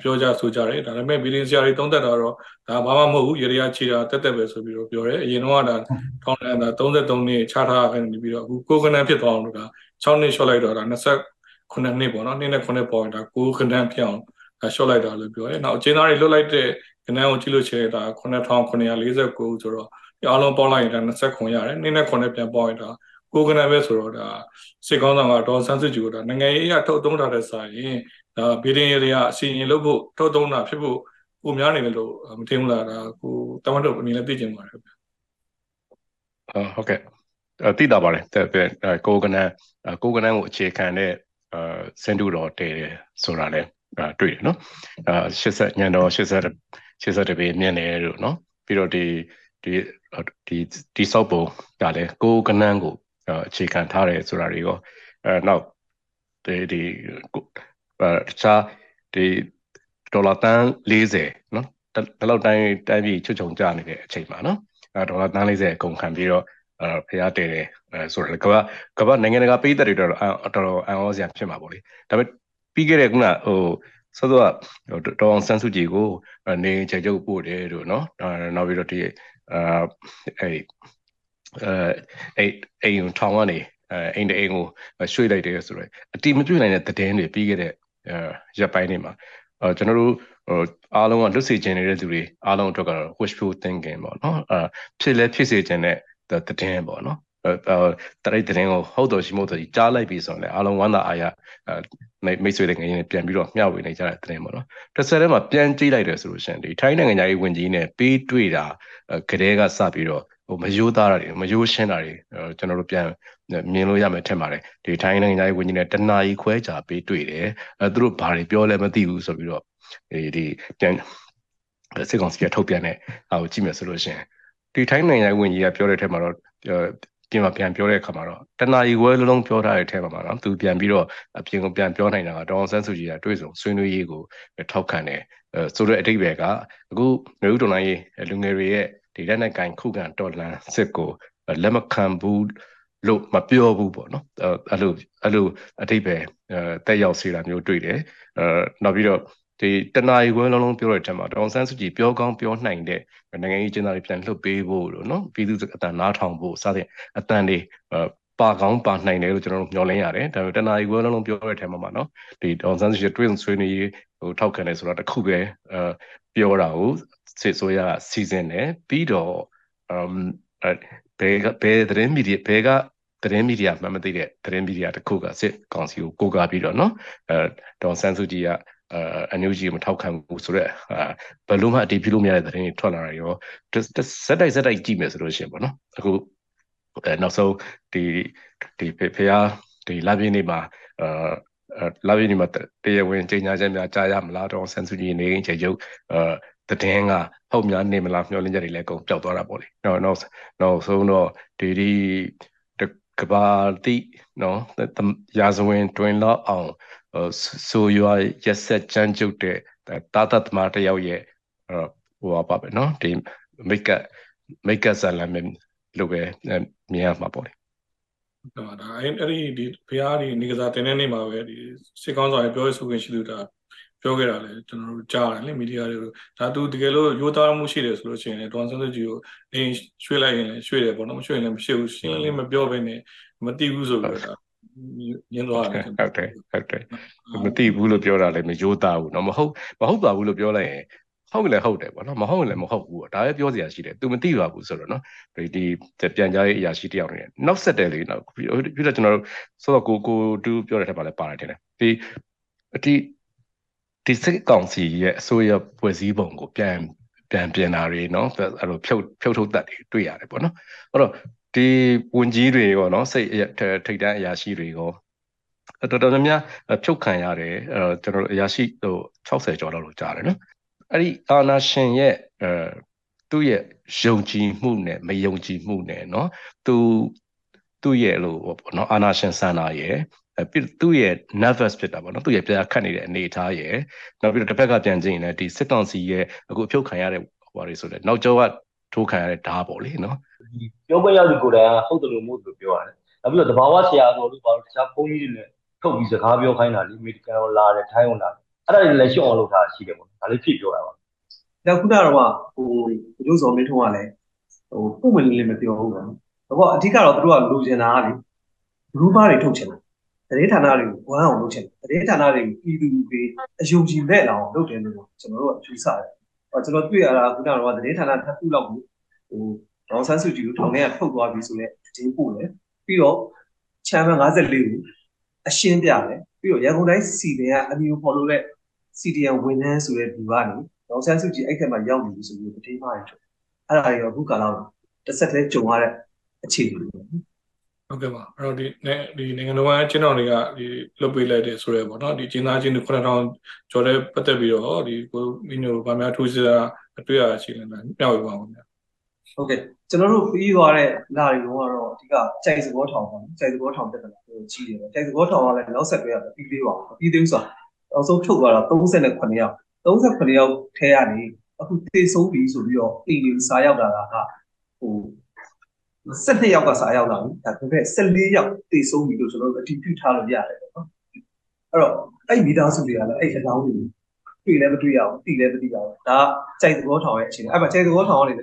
ပြောကြဆိုကြတယ်ဒါပေမဲ့ဘီလင်းဆရာတွေသုံးသက်တာတော့ဒါဘာမှမဟုတ်ဘူးရေရချီတာတက်တက်ပဲဆိုပြီးတော့ပြောတယ်အရင်တော့ကဒါထောင်းလန်ဒါ33နှစ်ချထားခဲ့ပြီးတော့အခုကိုကနန်ဖြစ်သွားအောင်လို့ဒါ6နှစ်ရှော့လိုက်တော့ဒါ29နှစ်ပေါ့နော်2နဲ့9ပေါ့ဒါကိုကနန်ဖြစ်အောင်ဒါရှော့လိုက်တာလို့ပြောတယ်နောက်အချင်းသားတွေလွတ်လိုက်တဲ့ကနန်ကိုကြည့်လို့ရှိရင်ဒါ9949ဆိုတော့အားလုံးပေါက်လိုက်ရင်ဒါ29ရတယ်2နဲ့9ပြန်ပေါက်ရင်ဒါကိုကနန်ပဲဆိုတော့ဒါစစ်ကောင်းဆောင်ကဒေါ်ဆန်းစစ်ဂျူကဒါနိုင်ငံရေးအထုတ်သုံးထားတဲ့စာရင် ဒါဗီဒီယိုတွေကအစီရင်လုပ်ဖို့ထုတ်သုံးတာဖြစ်ဖို့ကိုများနေတယ်လို့မထင်ဘူးလားဒါကိုတမတ်တို့အနေနဲ့သိကျင်ပါတယ်ဗျအာဟုတ်ကဲ့သိတာပါတယ်ကိုကနန်ကိုကနန်ကိုအခြေခံတဲ့အာစင်တူတော်တည်တယ်ဆိုတာလဲတွေ့တယ်နော်အာ80ညံတော်80 80တပေမြင့်တယ်လို့နော်ပြီးတော့ဒီဒီဒီဒီဆောက်ပုံကလည်းကိုကနန်းကိုအခြေခံထားတယ်ဆိုတာတွေရောအဲနောက်ဒီဒီအဲ တခြားဒီဒေါ်လာတန်း40နော်ဒီလောက်တိုင်းတိုင်းပြည်ချွတ်ချုံကြနေတဲ့အချိန်မှာနော်အဲဒေါ်လာတန်း40အကုန်ခံပြီးတော့အဲဖျားတယ်တယ်အဲဆိုတော့ကဘာကဘာနိုင်ငံတကာပြည်သက်တွေတော့တော်တော်အံ့ဩစရာဖြစ်မှာပေါ့လေဒါပေမဲ့ပြီးခဲ့တဲ့ခုနဟိုဆိုတော့တော်အောင်ဆန်းစုကြည်ကိုနေချေကျုပ်ပို့တယ်တို့နော်နောက်ပြီးတော့ဒီအာအဲအဲအိမ်ထောင်ကနေအဲအိမ်တအိမ်ကိုရွှေ့လိုက်တယ်ဆိုတော့အတိမတွေ့နိုင်တဲ့သတင်းတွေပြီးခဲ့တဲ့ ရက်ပိုင်းတွေမှာအဲကျွန်တော်တို့ဟိုအားလုံးကလွတ်စေခြင်းနေတဲ့သူတွေအားလုံးအတွက်ကတော့ wishful thinking ပေါ့နော်အဲဖြစ်လဲဖြစ်စေခြင်းတဲ့သတင်းပေါ့နော်အဲတရိတ်သတင်းကိုဟုတ်တော်ရှိမို့တော်ကြားလိုက်ပြီဆိုရင်လည်းအားလုံးဝမ်းသာအားရမိတ်ဆွေတွေငယ်ရင်ပြန်ပြီးတော့မျှဝေနေကြတဲ့သတင်းပေါ့နော်တစ်ဆက်တည်းမှာပြန်ကြည့်လိုက်တယ်ဆိုလို့ရှိရင်ဒီထိုင်းနိုင်ငံသားရေးဝန်ကြီးနဲ့ပေးတွေ့တာကလေးကစပြီးတော့ ဟိုမယိုးသားတာတွေမယိုးရှင်းတာတွေကျွန်တော်တို့ပြန်မြင်လို့ရမယ်ထင်ပါတယ်ဒီထိုင်းနိုင်ငံသားရေးဝန်ကြီးနဲ့တနာရီခွဲကြာပေးတွေ့တယ်အဲသူတို့ဘာတွေပြောလဲမသိဘူးဆိုပြီးတော့ဒီဒီပြန်စစ်ကောင်စီကထုတ်ပြန်တဲ့အားကိုကြည့်မယ်ဆိုလို့ရှိရင်ဒီထိုင်းနိုင်ငံဝန်ကြီးကပြောတဲ့ထက်မှာတော့ပြင်မှာပြန်ပြောတဲ့အခါမှာတော့တနာရီဝဲလုံးလုံးပြောထားတဲ့ထဲမှာနော်သူပြန်ပြီးတော့အပြင်ကိုပြန်ပြောနိုင်တာကဒေါအောင်ဆန်းစုကြည်ကတွေ့ဆုံဆွေးနွေးရေးကိုထောက်ခံတယ်အဲဆိုတဲ့အတိတ်ပဲကအခုမျိုးတော်လိုင်းရေးလူငယ်တွေရဲ့ ဒီလက်နက်ကင်ခုခံတော်လှန်စစ်ကိုလက်မခံဘူးလို့မပြောဘူးပေါ့နော်အဲ့လိုအဲ့လိုအတိတ်ပဲတက်ရောက်စေတာမျိုးတွေ့တယ်အဲနောက်ပြီးတော့ဒီတနာရီခွဲလုံးလုံးပြောတဲ့အချိန်မှာဒေါန်ဆန်းစုကြည်ပြောကောင်းပြောနိုင်တဲ့နိုင်ငံရေးကျင်းသားတွေပြန်လှုပ်ပေးဖို့လို့နော်ပြည်သူအတန်နားထောင်ဖို့စတဲ့အတန်တွေ ပါကောင်းပါနိုင်တယ်လို့ကျွန်တော်တို့မျှော်လင့်ရတယ်ဒါပေမဲ့တနာရီခွဲလုံးလုံးပြောတဲ့အချိန်မှာမှာနော်ဒီဒေါန်ဆန်းစုကြည်တွင်းဆွေးနွေးရေးဟိုထောက်ခံတယ်ဆိုတော့တခုပဲအဲပြောတာကိုစစ်ဆိုရစီစဉ်တယ်ပြီးတော့အမ်ဘယ်ဘယ်သတင်းမီဒီယာဘယ်ကသတင်းမီဒီယာမှမသိတဲ့သတင်းမီဒီယာတစ်ခုကစစ်ကောင်စီကိုကိုးကားပြီးတော့နော်အဲဒေါန်ဆန်းစုကြည်ကအန်ယူဂျီမထောက်ခံဘူးဆိုတော့ဘယ်လိုမှအတည်ပြုလို့မရတဲ့သတင်းတွေထွက်လာတာရောစက်တိုက်စက်တိုက်ကြည့်မယ်ဆိုလို့ရှိရင်ပေါ့နော်အခု အဲနောက်ဆုံးဒီဒီဖေဖျားဒီလာပြင်းနေမှာအာလာပြင်းနေမှာတရားဝင်ကြေညာချက်များကြားရမလားတော့ဆန်ဆူကြီးနေရင်ချေရုပ်အာတည်င်းကဟုတ်များနေမလားမျှော်လင့်ချက်တွေလည်းအကုန်ပျောက်သွားတာပေါ့လေနောက်နောက်နောက်ဆုံးတော့ဒီဒီကဘာတိနော်ရာဇဝင်တွင်လောက်အောင်ဆိုရွာရက်ဆက်ကြမ်းကြုတ်တဲ့တာတတ်မာတယောက်ရဲ့ဟိုပါပဲနော်ဒီမိတ်ကမိတ်ကဇာလမ် လို့ပဲမြင်ရမှာပေါ့လေဟုတ်ပါဒါအဲ့ဒီဒီဘုရားဒီနေကစားတင်တဲ့နေ့မှာပဲဒီစစ်ကောင်းဆောင်ရဲ့ပြောရဆိုခွင့်ရှိသူတာပြောခဲ့တာလေကျွန်တော်တို့ကြားတယ်လေမီဒီယာတွေကိုဒါသူတကယ်လို့ရိုးသားမှုရှိတယ်ဆိုလို့ရှိရင်လည်းဒေါန်ဆန်းစုကြည်ကိုအင်းရွှေ့လိုက်ရင်လည်းရွှေ့တယ်ပေါ့နော်မရွှေ့ရင်လည်းမရွှေ့ဘူးရှင်းလင်းမပြောဘဲနဲ့မတိဘူးဆိုပြီးတော့ညင်းသွားတယ်ဟုတ်တယ်ဟုတ်တယ်မသိဘူးလို့ပြောတာလည်းမရိုးသားဘူးเนาะမဟုတ်မဟုတ်ပါဘူးလို့ပြောလိုက်ရင် ဟုတ်လည်းဟုတ်တယ်ပေါ့နော်မဟုတ်လည်းမဟုတ်ဘူးဒါပဲပြောစရာရှိတယ်သူမသိပါဘူးဆိုတော့နော်ဒီဒီပြန်ကြားရေးအရာရှိတယောက်နေနောက်ဆက်တယ်လေနော်ပြီးတော့ကျွန်တော်တို့ဆိုတော့ကိုကိုတူပြောတဲ့ထက်ပါလဲပါတယ်တင်တယ်ဒီအတိဒီစစ်ကောင်စီရဲ့အစိုးရဖွဲ့စည်းပုံကိုပြန်ပြန်ပြင်တာတွေနော်အဲ့လိုဖြုတ်ဖြုတ်ထုတ်တတ်တွေတွေ့ရတယ်ပေါ့နော်အဲ့တော့ဒီဝန်ကြီးတွေရောနော်စိတ်ထိတ်တန်းအရာရှိတွေရောတော်တော်များများဖြုတ်ခံရတယ်အဲကျွန်တော်တို့အရာရှိဟို60ကျော်လောက်လို့ကြားတယ်နော် အဲ့ဒီအာနာရှင်ရဲ့အဲသူ့ရဲ့ယုံကြည်မှုနဲ့မယုံကြည်မှုနဲ့เนาะသူသူ့ရဲ့လို့ပေါ့เนาะအာနာရှင်စန္ဒာရဲ့ပြီးသူ့ရဲ့ nervous ဖြစ်တာပေါ့နော်သူ့ရဲ့ပြာခတ်နေတဲ့အနေအထားရဲ့နောက်ပြီးတော့တစ်ဖက်ကပြန်ကြည့်ရင်လည်းဒီစစ်ကောင်စီရဲ့အခုအဖြုတ်ခံရတဲ့ဟိုတွေဆိုလည်းနောက်ကျောကထိုးခံရတဲ့ဓာတ်ပေါ့လေနော်ပြောခွင့်ရသူကိုယ်တိုင်ဟုတ်တယ်လို့မို့လို့ပြောရတယ်နောက်ပြီးတော့တဘာဝဆရာတော်တို့ဘာလို့တခြားဘုန်းကြီးတွေနဲ့ထုတ်ပြီးစကားပြောခိုင်းတာလေအမေရိကန်ကိုလာတယ်ထိုင်းကိုလာတယ် အဲ့ဒါတွေလည်းရှော့အောင်လုပ်တာရှိတယ်ပေါ့ဒါလေးဖြစ်ပြောတာပါဒါခုနကတော့ဟိုဘုရုပ်စော်မင်းထုံးကလည်းဟိုပုံမလေးလေးမပြောဘူးပေါ့နော်တော့အဓိကတော့သူတို့ကလိုချင်တာကလေဘလူးဘားတွေထုတ်ချင်တာတရေဌာနတွေကိုဝမ်းအောင်လုပ်ချင်တယ်တရေဌာနတွေကိုပြည်သူတွေအယုံကြည်မဲ့အောင်လုပ်တယ်လို့ကျွန်တော်တို့ကယူဆတယ်။ကျွန်တော်တွေ့ရတာခုနကတော့တရေဌာနတစ်ခုလောက်ကိုဟိုဒေါန်ဆန်းစုကြည်ကိုထောင်ထဲကထုတ်သွားပြီဆိုတော့တင်းပို့တယ်ပြီးတော့ချမ်းမ54ကိုအရှင်းပြတယ်ပြီးတော့ရန်ကုန်တိုင်းစီတင်ကအမျိုးဖော်လို့တဲ့ CDN ဝန်ထမ်းဆိုတဲ့ဒီကနေဒေါန်ဆန်းစုကြည်အဲ့ထက်မှရောက်နေပြီဆိုပြီးတင်းမှားတယ်အဲ့ဒါတွေရောအခုကာလတစ်ဆက်တည်းကြုံရတဲ့အခြေအနေတွေဟုတ်ကဲ့ပါအဲ့တော့ဒီဒီနိုင်ငံတော်ကချင်းတော်တွေကဒီလွတ်ပေးလိုက်တယ်ဆိုရဲပေါ့နော်ဒီကျင်းသားချင်းတွေ9000ကျော်တဲ့ပတ်သက်ပြီးတော့ဒီကိုမင်းတို့ဗမာထူးစရာအတွေ့အကြုံရှိနေတာမျှဝေပါဦးဗျာဟုတ်ကဲ့ကျွန်တော်တို့ပြီးသွားတဲ့လာတွေကတော့အဓိကကြိုက်စဘောထောင်ပါကြိုက်စဘောထောင်တက်တယ်လို့ကြီးတယ်ကြိုက်စဘောထောင်ကလည်းနောက်ဆက်တွဲရပြီးသေးပါဘူးပြီးသေးဆို တော့အဆုံးထုတ်သွားတာ38ယောက်38ယောက်ထဲကနေအခုသေဆုံးပြီဆိုပြီးတော့အိမ်ကြီးစာရောက်လာတာကဟို12ယောက်ကစာရောက်လာပြီဒါပေမဲ့14ယောက်တည်ဆုံးပြီလို့ကျွန်တော်တို့အတည်ပြုထားလို့ရတယ်ပေါ့နော်အဲ့တော့အဲ့မိသားစုတွေကလည်းအဲ့အကောင်းတွေတွေ့လည်းမတွေ့ရဘူးသိလည်းမသိရဘူးဒါကြိုက်သဘောထောင်ရဲ့အခြေအနေအဲ့မှာကြိုက်သဘောထောင်ကနေ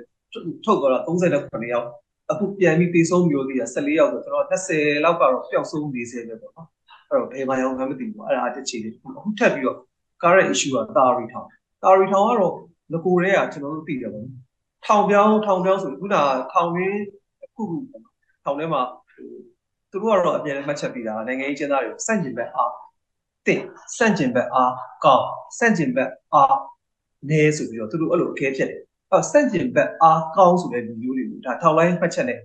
ထုတ်တော့39ယောက်အခုပြန်ပြီးတည်ဆုံးမျိုးသေးတာ14ယောက်ဆိုတော့20လောက်ကတော့ပျောက်ဆုံးနေစေပဲပေါ့နော် အဲ့တော့ဘယ်မှာရောမှမသိဘူးအဲ့ဒါတစ်ချီလေးအခုထပ်ပြီးတော့ current issue ကတာရီထောင်တာရီထောင်ကတော့ငကိုတွေကကျွန်တော်တို့သိတယ်ပေါ့နော်ထောင်ပြောင်းထောင်ပြောင်းဆိုခုနထောင်ရင်းအခုခုထောင်ထဲမှာသူတို့ကတော့အပြန်မှတ်ချက်ပြီးတာနိုင်ငံရေးကျင်းသားတွေကိုစန့်ကျင်ဘက်အားတင်စန့်ကျင်ဘက်အားကောင်းစန့်ကျင်ဘက်အားနေဆိုပြီးတော့သူတို့အဲ့လိုအခဲဖြစ်တယ်အဲ့စန့်ကျင်ဘက်အားကောင်းဆိုတဲ့လူမျိုးတွေကိုဒါထောင်လိုင်းမှတ်ချက်နဲ့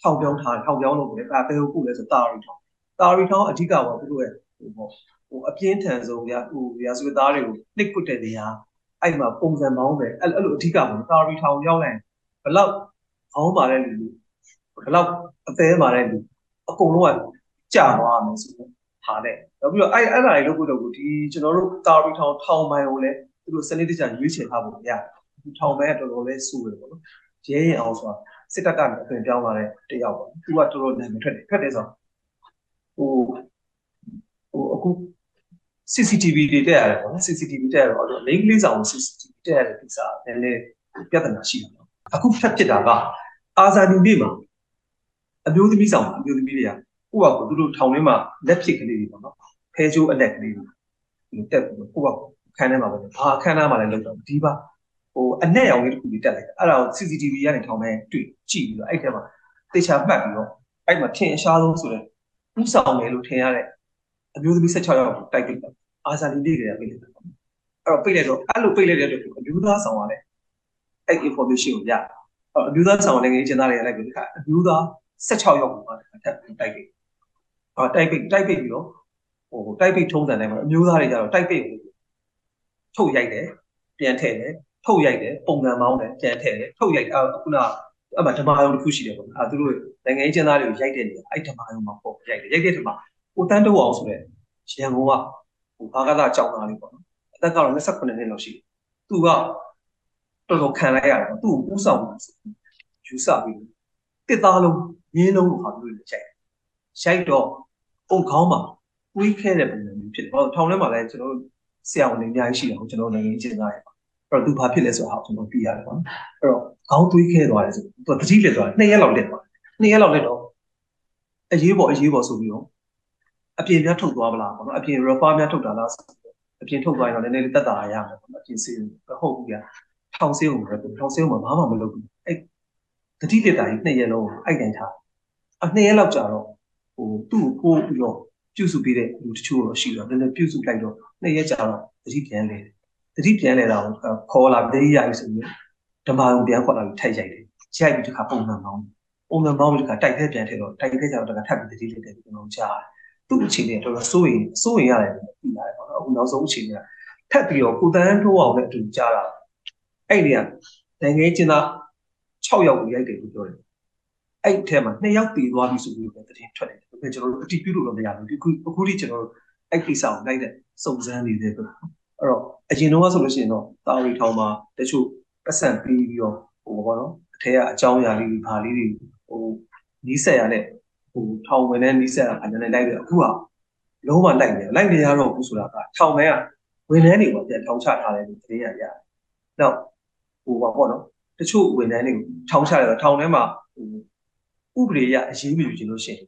ထောင်ပြောင်းထားထောင်ပြောင်းလို့ပဲအဲဘယ်လိုပို့လဲဆိုတာရီထောင် တာရီထောင်အဓိကကသူတို့ရဲ့ဟိုပေါ့ဟိုအပြင်းထန်ဆုံးဗျာဟိုဗျာဆိုသားတွေကိုနှိပ်ကွတဲ့နေရာအဲ့မှာပုံစံပေါင်းပဲအဲ့အဲ့လိုအဓိကပေါ့တာရီထောင်ရောက်လိုက်ဘလောက်အောင်းပါတဲ့လူဘလောက်အသေးပါတဲ့လူအကုန်လုံးကကြာသွားမယ်ဆိုတော့ဟာတဲ့နောက်ပြီးတော့အဲ့အဲ့ဒါတွေလုပ်ဖို့တော့ဒီကျွန်တော်တို့တာရီထောင်ထောင်မိုင်ကိုလည်းသူတို့စနစ်တကျရွေးချယ်ထားဖို့ရတယ်ဒီထောင်မိုင်ကတော်တော်လေးစူတယ်ပေါ့နော်ရဲရင်အောင်ဆိုတာစစ်တပ်ကနေအသွင်ပြောင်းလာတဲ့တယောက်ပေါ့သူကတော်တော်နာမည်ထွက်တယ်ထွက်တယ်ဆို ဟိုဟိုအခု CCTV တွေတက်ရတယ်ပေါ့နော် CCTV တက်ရတော့လိန်ကလေးဆောင် CCTV တက်ရတဲ့ကိစ္စနည်းနည်းပြဿနာရှိတယ်နော်အခုဖက်ဖြစ်တာကအာဇာနည်နေ့မှာအမျိုးသမီးဆောင်အမျိုးသမီးတွေကကိုယ့်ဘာကိုသူတို့ထောင်ထဲမှာလက်ဖြစ်ကလေးတွေပေါ့နော်ဖဲချိုးအလက်ကလေးတွေတက်ပြီးတော့ကိုယ့်ဘာခန်းထဲမှာပဲဘာခန်းထဲမှာလည်းလောက်တော့ဒီပါဟိုအနဲ့ရောင်လေးတစ်ခုလေးတက်လိုက်တာအဲ့ဒါကို CCTV ကနေထောင်ထဲတွေ့ကြည့်ပြီးတော့အဲ့ထဲမှာတေချာမှတ်ပြီးတော့အဲ့မှာထင်ရှားဆုံးဆိုတဲ့ ဥဆောင်မယ်လို့ထင်ရတဲ့အမျိုးသမီး16ယောက်ကိုတိုက်ပိတ်တာအာဇာနည်တွေကပိတ်လိုက်တာအဲ့တော့ပိတ်လိုက်တော့အဲ့လိုပိတ်လိုက်တဲ့အတွက်အမျိုးသားဆောင်ကလည်းအဲ့ information ကိုရအဲ့အမျိုးသားဆောင်လည်းငယ်ချင်းသားတွေကလည်းဒီကအမျိုးသား16ယောက်ကိုထပ်တိုက်ပိတ်အော်တိုက်ပိတ်တိုက်ပိတ်ပြီးတော့ဟိုတိုက်ပိတ်ထုံးစံတိုင်းမှာအမျိုးသားတွေကြတော့တိုက်ပိတ်ကိုထုတ်ရိုက်တယ်ပြန်ထည့်တယ်ထုတ်ရိုက်တယ်ပုံစံမောင်းတယ်ပြန်ထည့်တယ်ထုတ်ရိုက်အဲ့ခုန အဲ့မှာဓမ္မယုံတစ်ခုရှိတယ်ပေါ့အဲ့သူတို့နိုင်ငံရေးကျင်းသားတွေကိုရိုက်တဲ့နေရာအဲ့ဓမ္မယုံမှာပေါ့ရိုက်တယ်ရိုက်တဲ့ထက်မှာကိုတန်းတိုးအောင်ဆိုတဲ့ရန်ကုန်ကဟိုဘာကသာကြောင်းသားလေးပေါ့နော်အသက်ကတော့28နှစ်လောက်ရှိတယ်သူကတော်တော်ခံလိုက်ရတယ်သူ့ကိုဥဆောင်ယူဆပြီးတစ်သားလုံးရင်းလုံးကိုဟာပြီးလို့ရိုက်ရိုက်တော့အုံခေါင်းမှာတွေးခဲတဲ့ပုံစံမျိုးဖြစ်တယ်ဟောထောင်ထဲမှာလည်းကျွန်တော်ဆရာဝန်တွေအများကြီးရှိတယ်ဟိုကျွန်တော်နိုင်ငံရေးကျင်းသားတွေပါအဲ့ တော့သူဘာဖြစ်လဲဆိုတာကျွန်တော်သိရတယ်ပေါ့နော်အဲ့တော့ခေါင်းတွေးခဲသွားတယ်ဆိုသူတတိလက်သွားတယ်နှစ်ရက်လောက်လက်သွားတယ်နှစ်ရက်လောက်လက်တော့အရေးပေါ်အရေးပေါ်ဆိုပြီးတော့အပြင်များထုတ်သွားမလားပေါ့နော်အပြင် refer များထုတ်တာလားအပြင်ထုတ်သွားရင်တော့နည်းနည်းလေးတက်တာရမယ်ပေါ့နော်အပြင်စေးဟုတ်ဘူးကြာထောင်စေးကိုပဲထောင်စေးကိုဘာမှမလုပ်ဘူးအဲ့တတိလက်တာကြီးနှစ်ရက်လုံးအိုက်တိုင်းထားအနှစ်ရက်လောက်ကြာတော့ဟိုသူ့ကိုပို့ပြီးတော့ပြုစုပေးတဲ့လူတချို့တော့ရှိတော့နည်းနည်းပြုစုလိုက်တော့နှစ်ရက်ကြာတော့တတိပြန်လေတ တိပြန်လေတော့ခေါ်လာတတိရပြီဆိုပြီးဓမ္မယုံပြန်ခေါ်လာပြီးထိုက်ရိုက်တယ်ရိုက်ပြီးတခါပုံမှန်ပေါင်းပုံမှန်ပေါင်းပြီးတခါတိုက်ခဲပြန်ထည့်တော့တိုက်ခဲကြတော့တခါထပ်ပြီးတတိလက်တယ်ကျွန်တော်ကြားတယ်သူ့အခြေအနေတော်တော်စိုးရင်စိုးရင်ရတယ်လို့ပြီးလာတယ်ပေါ့နော်အခုနောက်ဆုံးအခြေအနေကထပ်ပြီးတော့ကိုတန်းထိုးအောင်လည်းအတူကြားတာအဲ့ဒီကနိုင်ငံရေးကျင်းသား6ယောက်ကိုရိုက်တယ်လို့ပြောတယ်အဲ့ဒီထဲမှာ2ယောက်တည်သွားပြီဆိုပြီးတော့သတင်းထွက်တယ်ဒါပေမဲ့ကျွန်တော်တို့အတိပြုလို့တော့မရဘူးဒီခုအခုထိကျွန်တော်တို့အဲ့ကိစ္စကိုလိုက်တဲ့စုံစမ်းနေတဲ့ပေါ့အဲ့တော့ အရင်တော့ဆိုလို့ရှိရင်တော့တာဝီထောင်မှာတချို့ပတ်စံပြီးပြီးတော့ဟိုဘောနော်အထက်ကအကြောင်းအရာလေးတွေဘာလေးတွေဟိုနီးဆက်ရတဲ့ဟိုထောင်ဝင်တဲ့နီးဆက်အနေနဲ့လိုက်တယ်အခုကလုံးဝလိုက်နေလိုက်နေရတော့ဘူးဆိုတာကထောင်ထဲကဝင်နှန်းတွေကိုပြန်ထောင်ချထားတယ်လို့သတင်းရရတယ်။နောက်ဟိုပါပေါ့နော်တချို့ဝင်နှန်းတွေကိုထောင်ချတယ်တော့ထောင်ထဲမှာဟိုဥပဒေရအရေးမယူချင်လို့ရှိရင်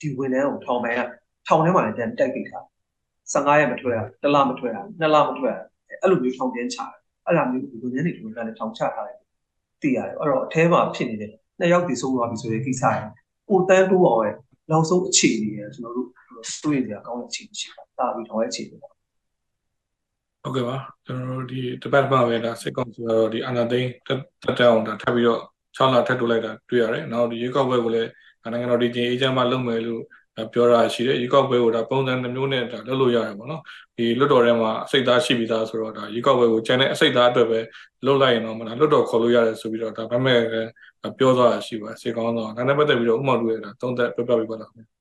ဒီဝင်နှန်းကိုထောင်ပိုင်းကထောင်ထဲမှာလည်းပြန်တိုက်ပိတ်ထား15ရက်မထွက်ရတစ်လမထွက်ရနှစ်လမထွက်ရ အဲ့လိုမျိုးထောင်ပြန်ချတယ်အဲ့ဒါမျိုးဝင်နှန်းတွေကိုလည်းထောင်ချထားတယ်သိရတယ်အဲ့တော့အထဲမှာဖြစ်နေတဲ့နှစ်ယောက်ဒီဆုံးသွားပြီဆိုတဲ့ကိစ္စရယ်ကိုတန်းတိုးအောင်ရဲ့နောက်ဆုံးအခြေအနေရကျွန်တော်တို့စိုးရိမ်စရာကောင်းတဲ့အခြေအနေရှိတာတာပြီးထောင်ရဲ့အခြေအနေပေါ့ဟုတ်ကဲ့ပါကျွန်တော်တို့ဒီတပတ်မှပဲဒါစစ်ကောင်စီကတော့ဒီအာဏာသိမ်းတက်တက်အောင်ဒါထပ်ပြီးတော့6လထပ်တိုးလိုက်တာတွေ့ရတယ်နောက်ဒီရွေးကောက်ပွဲကိုလည်းနိုင်ငံတော်ဒီချင်းအေဂျင့်မှလုပ်မယ်လို့ ပြောတာရှိတယ်ရွေးကောက်ပွဲကိုဒါပုံစံနှမျိုးနဲ့ဒါလုပ်လို့ရတယ်ပေါ့နော်ဒီလွတ်တော်ထဲမှာအစိတ်သားရှိပြီးသားဆိုတော့ဒါရွေးကောက်ပွဲကိုကျန်တဲ့အစိတ်သားအတွက်ပဲလုပ်လိုက်ရင်တော့မလားလွတ်တော်ခေါ်လို့ရတယ်ဆိုပြီးတော့ဒါဗမဲ့ပြောသွားတာရှိပါစေကောင်းတော့ဒါနဲ့ပတ်သက်ပြီးတော့ဥမာတို့ရတာသုံးသက်ပြပြပေးပါလားခင်ဗျ